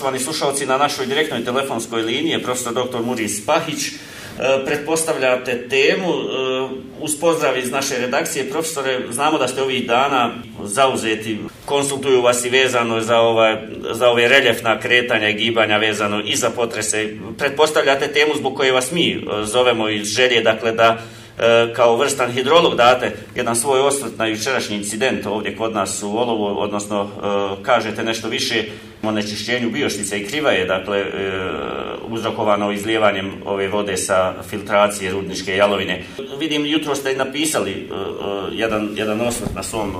poštovani slušalci, na našoj direktnoj telefonskoj liniji profesor dr. Muris Pahić. E, pretpostavljate temu, e, uz pozdrav iz naše redakcije, profesore, znamo da ste ovih dana zauzeti, konsultuju vas i vezano za, ovaj, za ove reljefna kretanja i gibanja vezano i za potrese. Pretpostavljate temu zbog koje vas mi e, zovemo iz želje, dakle da E, kao vrstan hidrolog date jedan svoj osvrt na jučerašnji incident ovdje kod nas u Olovu, odnosno e, kažete nešto više o nečišćenju bioštice i kriva je, dakle, e, uzrokovano izlijevanjem ove vode sa filtracije rudničke jalovine. Vidim, jutro ste napisali e, e, jedan, jedan osvrt na svom e,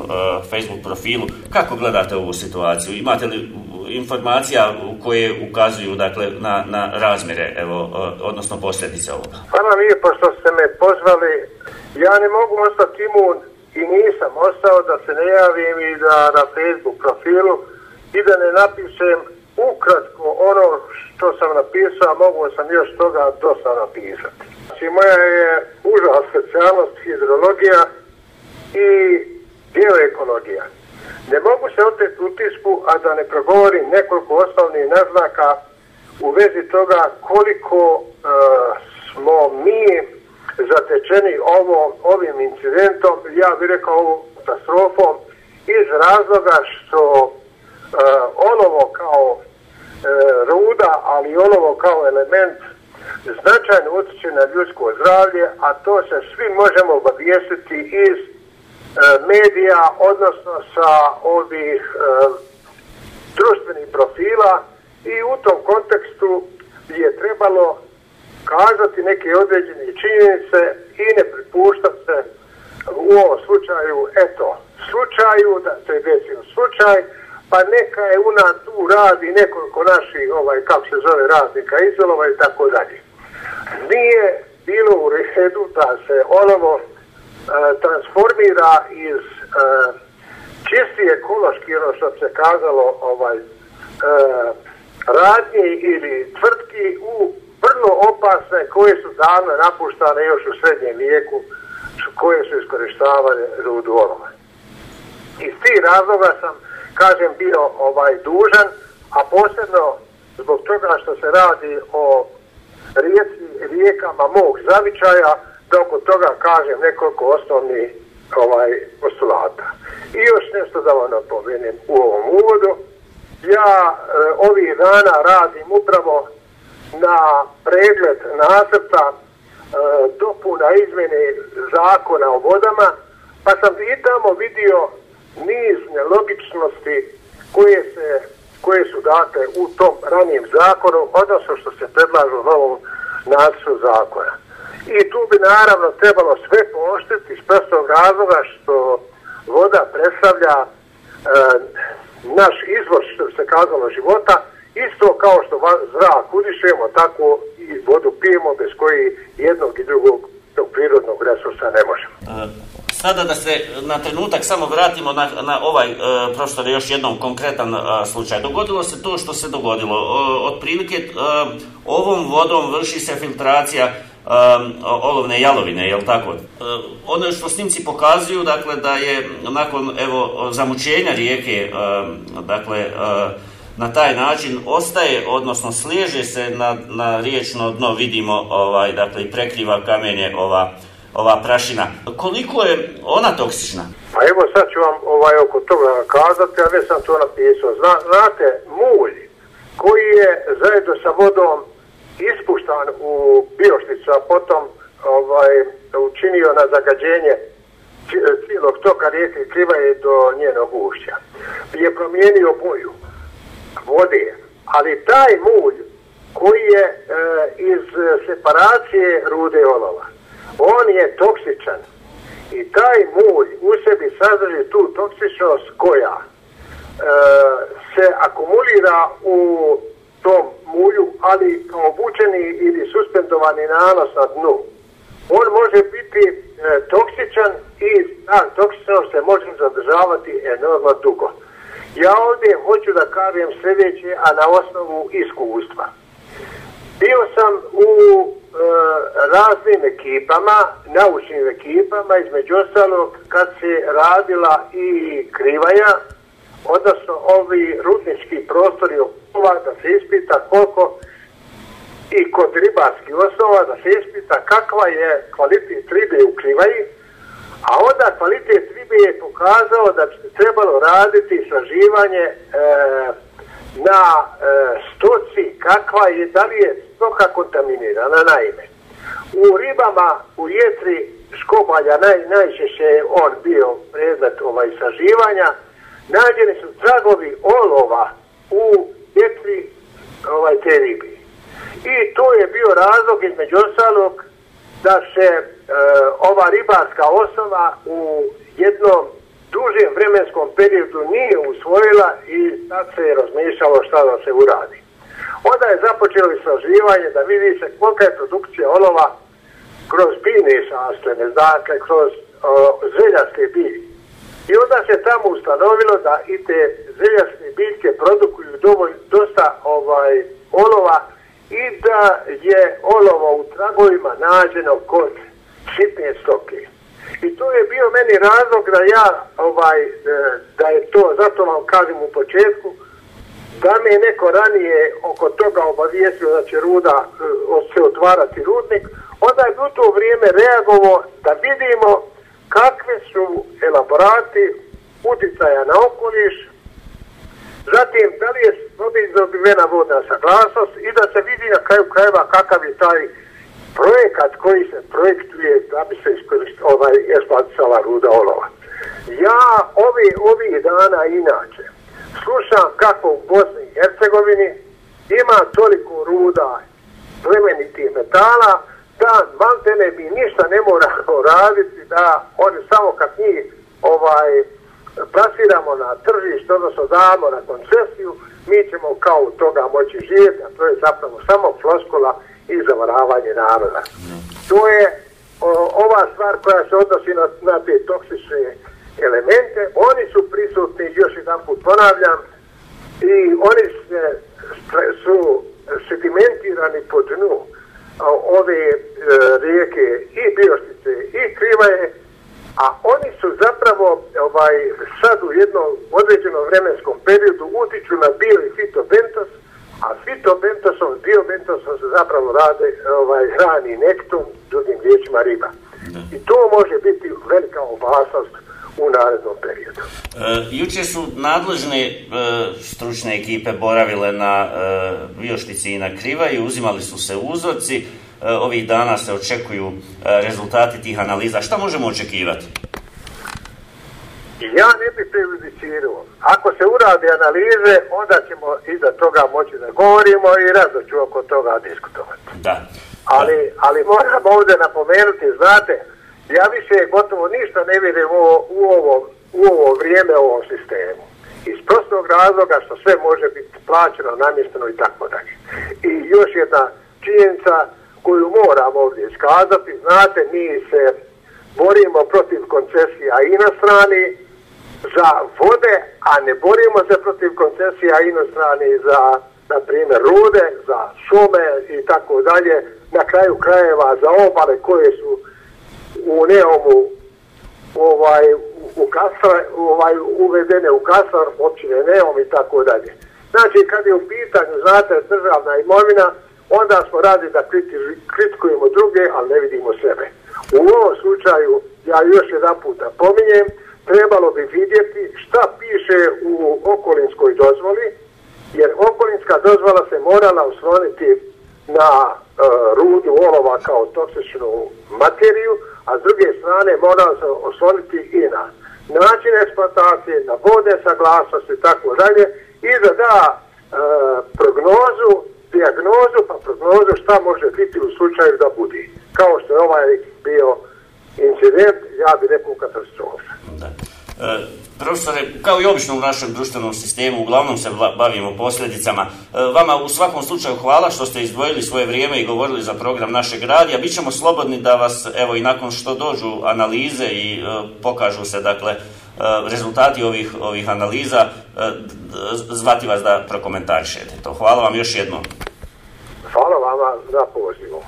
Facebook profilu. Kako gledate ovu situaciju? Imate li informacija koje ukazuju dakle, na, na razmjere, evo, odnosno posljedice ovoga. Hvala lijepo što ste me pozvali. Ja ne mogu ostati imun i nisam ostao da se ne javim i da na Facebook profilu i da ne napišem ukratko ono što sam napisao, mogu sam još toga dosta napisati. Znači, moja je uža specijalnost hidrologija i geoekologija. Ne mogu se oteti utisku, a da ne progovorim nekoliko osnovnih naznaka u vezi toga koliko e, smo mi zatečeni ovo, ovim incidentom, ja bih rekao ovom katastrofom, iz razloga što e, onovo kao e, ruda, ali onovo kao element značajno utječe na ljudsko zdravlje, a to se svi možemo obavijestiti iz E, medija, odnosno sa ovih e, društvenih profila i u tom kontekstu je trebalo kazati neke određene činjenice i ne pripuštati se u ovom slučaju, eto, slučaju, da se desio slučaj, pa neka je u nas tu radi nekoliko naših, ovaj, kako se zove, radnika izolova i tako dalje. Nije bilo u redu da se onovo E, transformira iz e, uh, čisti ekološki, ono što se kazalo, ovaj, e, radnje ili tvrtki u vrlo opasne koje su davno napuštane još u srednjem vijeku, koje su iskoristavane rudu olova. Iz tih razloga sam, kažem, bio ovaj dužan, a posebno zbog toga što se radi o rijeci, rijekama mog zavičaja, da oko toga kažem nekoliko osnovnih ovaj, postulata. I još nešto da vam napomenem u ovom uvodu. Ja e, ovih dana radim upravo na pregled nacrta e, dopuna izmene zakona o vodama, pa sam i tamo vidio niz nelogičnosti koje, se, koje su date u tom ranijem zakonu, odnosno što se predlažu u novom nacrtu zakona. I tu bi naravno trebalo sve pooštiti iz prostog razloga što voda predstavlja e, naš izvor, što se kazalo, života, isto kao što zrak udišemo, tako i vodu pijemo, bez koji jednog i drugog tog prirodnog resursa ne možemo. E, sada da se na trenutak samo vratimo na, na ovaj e, prostor još jednom konkretan e, slučaj. Dogodilo se to što se dogodilo. E, otprilike e, ovom vodom vrši se filtracija um, olovne jalovine, je li tako? Uh, ono što snimci pokazuju, dakle, da je nakon, evo, zamućenja rijeke, um, dakle, uh, na taj način ostaje, odnosno sliježe se na, na riječno dno, vidimo, ovaj, dakle, i prekriva kamenje ova, ova prašina. Koliko je ona toksična? Pa evo sad ću vam ovaj, oko toga kazati, a već sam to napisao. Zna, znate, mulj koji je zajedno sa vodom ispuštan u biošticu, a potom ovaj, učinio na zagađenje e, cijelog toka rijeke Krivaje do njenog ušća. Je promijenio boju vode, ali taj mulj koji je e, iz separacije rude olova, on je toksičan i taj mulj u sebi sadrži tu toksičnost koja e, se akumulira u tom mulju, ali kao obučeni ili suspendovani nanos na dnu. On može biti e, toksičan i ta toksičnost se može zadržavati enormno dugo. Ja ovdje hoću da kažem sljedeće, a na osnovu iskustva. Bio sam u e, raznim ekipama, naučnim ekipama, između ostalog kad se radila i krivaja, odnosno ovi rudnički prostori osnova da se ispita koliko i kod ribarskih osnova da se ispita kakva je kvalitet ribe u Krivaji, a onda kvalitet ribe je pokazao da bi se trebalo raditi istraživanje e, na e, stoci kakva je, da li je stoka kontaminirana, naime. U ribama, u jetri škobalja naj, najčešće je on bio predmet ovaj istraživanja, nađeni su tragovi olova u jetri ovaj, te ribi. I to je bio razlog između ostalog da se e, ova ribarska osnova u jednom dužem vremenskom periodu nije usvojila i sad se je razmišljalo šta da se uradi. Onda je započelo istraživanje da vidi se kolika je produkcija olova kroz biljne sastojne, dakle kroz o, zeljaske bilje. I onda se tamo ustanovilo da i te zeljasne biljke produkuju dovolj, dosta ovaj olova i da je olovo u tragovima nađeno kod sitne stoke. I to je bio meni razlog da ja, ovaj, e, da je to, zato vam kažem u početku, da me neko ranije oko toga obavijestio da će ruda e, se otvarati rudnik, onda je u to vrijeme reagovo da vidimo kakve su elaborati uticaja na okoliš, zatim da li je dobivena vodna saglasnost i da se vidi na kraju krajeva kakav je taj projekat koji se projektuje da bi se iskoristila ovaj, eksploatisala ruda olova. Ja ovi, ovih dana inače slušam kako u Bosni i Hercegovini ima toliko ruda plemenitih metala da maltene mi ništa ne moramo raditi da oni samo kad njih ovaj, plasiramo na tržište, odnosno damo na koncesiju, mi ćemo kao toga moći živjeti, a to je zapravo samo floskula i zavaravanje naroda. To je o, ova stvar koja se odnosi na, na te toksične elemente. Oni su prisutni, još jedan put ponavljam, i oni se, su sedimentirani po dnu ove e, rijeke i Bioštice i Krivaje, a oni su zapravo ovaj sad u jednom određenom vremenskom periodu utiču na bio i fitobentos, a fitobentosom, biobentosom se zapravo rade ovaj, hrani nektom, drugim riječima riba. I to može biti velika opasnost u narednom periodu. E, juče su nadležne e, stručne ekipe boravile na e, Bioštici i na Kriva i uzimali su se uzorci. E, ovih dana se očekuju e, rezultati tih analiza. Šta možemo očekivati? Ja ne bih prejudicirao. Ako se uradi analize, onda ćemo iza toga moći da govorimo i rado ću oko toga diskutovati. Da. Ali, ali moram ovdje napomenuti, znate, ja više gotovo ništa ne vidim u, u, ovo, u ovo vrijeme u ovom sistemu. Iz prostog razloga što sve može biti plaćeno, namješteno i tako dalje. I još jedna činjenica koju moram ovdje iskazati, znate, mi se borimo protiv koncesija i na strani za vode, a ne borimo se protiv koncesija inostrani za, na primjer, rude, za šume i tako dalje, na kraju krajeva za obale koje su u Neomu ovaj, u Kasar, ovaj, uvedene u Kasar, općine Neom i tako dalje. Znači, kad je u pitanju, znate, državna imovina, onda smo radi da kritikujemo druge, ali ne vidimo sebe. U ovom slučaju, ja još jedan puta pominjem, trebalo bi vidjeti šta piše u okolinskoj dozvoli, jer okolinska dozvola se morala osloniti na e, rudu olova kao toksičnu materiju, a s druge strane morala se osloniti i na način eksploatacije, na vodne saglasnosti i tako dalje, i da da e, prognozu, diagnozu, pa prognozu šta može biti u slučaju da budi. Kao što je ovaj bio incident, ja bih rekao katastrofa. Da. E, profesore, kao i obično u našem društvenom sistemu, uglavnom se bavimo posljedicama. E, vama u svakom slučaju hvala što ste izdvojili svoje vrijeme i govorili za program našeg radija. Bićemo slobodni da vas, evo i nakon što dođu analize i e, pokažu se, dakle, Eh, rezultati ovih, ovih analiza, eh, zvati vas da prokomentarišete to. Hvala vam još jednom. Hvala vama na pozivu.